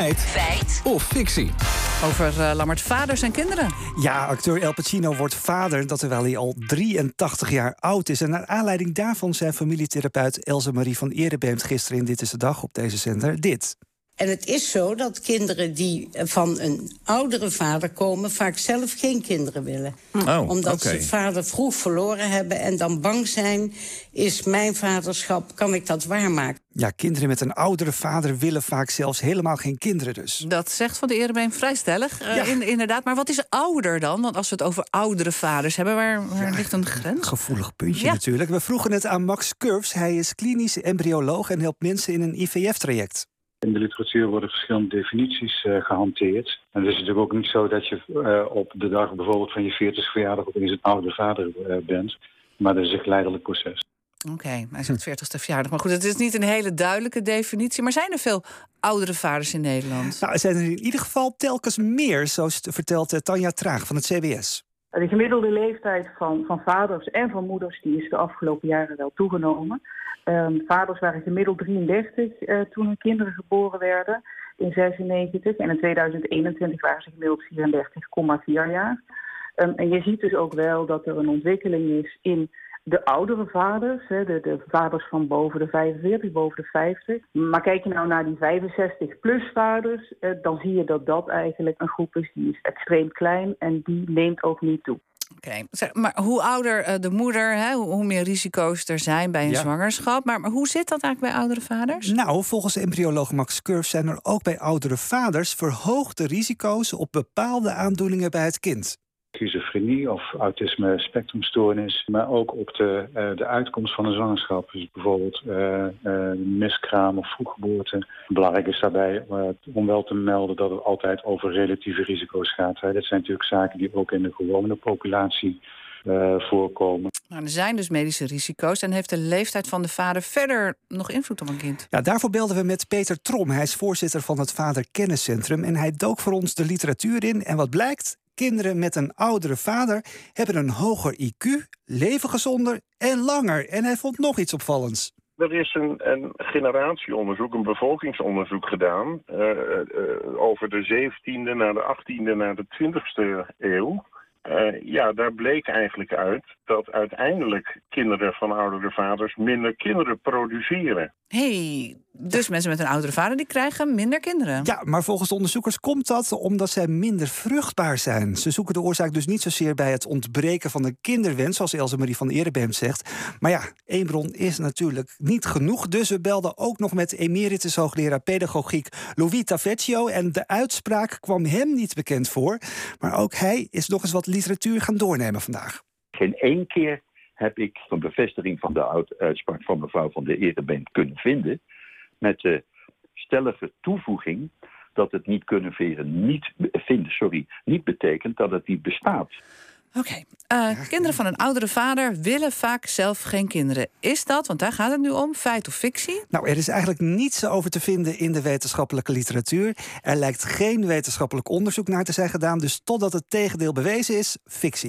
Feit. Feit. Of fictie. Over uh, Lammert vaders en kinderen. Ja, acteur El Pacino wordt vader, dat terwijl hij al 83 jaar oud is. En naar aanleiding daarvan zijn familietherapeut Elze Marie van Erebeemt gisteren in Dit is de Dag op deze zender dit. En het is zo dat kinderen die van een oudere vader komen... vaak zelf geen kinderen willen. Oh, Omdat okay. ze vader vroeg verloren hebben en dan bang zijn... is mijn vaderschap, kan ik dat waarmaken? Ja, kinderen met een oudere vader willen vaak zelfs helemaal geen kinderen dus. Dat zegt Van de Erebeen vrij stellig, uh, Ja. in, inderdaad. Maar wat is ouder dan? Want als we het over oudere vaders hebben... waar, waar ligt een grens? Gevoelig puntje Ja. natuurlijk. We vroegen het aan Max Curves. Hij is klinisch embryoloog en helpt mensen in een IVF-traject. In de literatuur worden verschillende definities eh, gehanteerd. En het is natuurlijk ook niet zo dat je eh, op de dag bijvoorbeeld van je 40 verjaardag opeens een oude vader eh, bent. Maar dat is een geleidelijk proces. Oké, hij zegt 40ste verjaardag. Maar goed, het is niet een hele duidelijke definitie. Maar zijn er veel oudere vaders in Nederland? Nou, er zijn er in ieder geval telkens meer, zo st- vertelt Tanja Traag van het CBS. De gemiddelde leeftijd van, van vaders en van moeders die is de afgelopen jaren wel toegenomen. Ehm, vaders waren gemiddeld 33 eh, toen hun kinderen geboren werden in 96. En in 2021 waren ze gemiddeld 34,4 jaar. Ehm, en je ziet dus ook wel dat er een ontwikkeling is in de oudere vaders, hè, de, de vaders van boven de 45, boven de 50. Maar kijk je nou naar die 65-plus vaders, eh, dan zie je dat dat eigenlijk een groep is die is extreem klein en die neemt ook niet toe. Oké, maar hoe ouder eh, de moeder, hè, hoe, meer risico's er zijn bij een Ja. zwangerschap. Maar, maar hoe zit dat eigenlijk bij oudere vaders? Nou, volgens embryoloog Max Curves zijn er ook bij oudere vaders verhoogde risico's op bepaalde aandoeningen bij het kind. Schizofrenie of autisme spectrumstoornis, maar ook op de, eh, de uitkomst van een zwangerschap. Dus bijvoorbeeld eh, eh, miskraam of vroeggeboorte. Belangrijk is daarbij om wel te melden dat het altijd over relatieve risico's gaat. Hè. Dat zijn natuurlijk zaken die ook in de gewone populatie eh, voorkomen. Nou, er zijn dus medische risico's. En heeft de leeftijd van de vader verder nog invloed op een kind? Ja, daarvoor belden we met Peter Trom. Hij is voorzitter van het Vader Kenniscentrum. En hij dook voor ons de literatuur in. En wat blijkt? Kinderen met een oudere vader hebben een hoger IQ, leven gezonder en langer. En hij vond nog iets opvallends. Er is een, een generatieonderzoek, een bevolkingsonderzoek gedaan eh, eh, over de 17e naar de 18e naar de 20e eeuw. Eh, ja, daar bleek eigenlijk uit dat uiteindelijk kinderen van oudere vaders minder kinderen produceren. hey, dus mensen met een oudere vader die krijgen minder kinderen. Ja, maar volgens de onderzoekers komt dat omdat zij minder vruchtbaar zijn. Ze zoeken de oorzaak dus niet zozeer bij het ontbreken van de kinderwens, zoals Else Marie van Erebeem zegt. Maar ja, één bron is natuurlijk niet genoeg. Dus we belden ook nog met emeritus hoogleraar pedagogiek Louis Tavecchio. En de uitspraak kwam hem niet bekend voor. Maar ook hij is nog eens wat literatuur gaan doornemen vandaag. Geen één keer heb ik een bevestiging van de uitspraak van mevrouw van der Erebeen kunnen vinden. Met de stellige toevoeging dat het niet kunnen vinden, niet, vinden sorry, niet betekent dat het niet bestaat. Oké, eh, kinderen van een oudere vader willen vaak zelf geen kinderen. Is dat, want daar gaat het nu om, feit of fictie? Nou, er is eigenlijk niets over te vinden in de wetenschappelijke literatuur. Er lijkt geen wetenschappelijk onderzoek naar te zijn gedaan. Dus totdat het tegendeel bewezen is, fictie.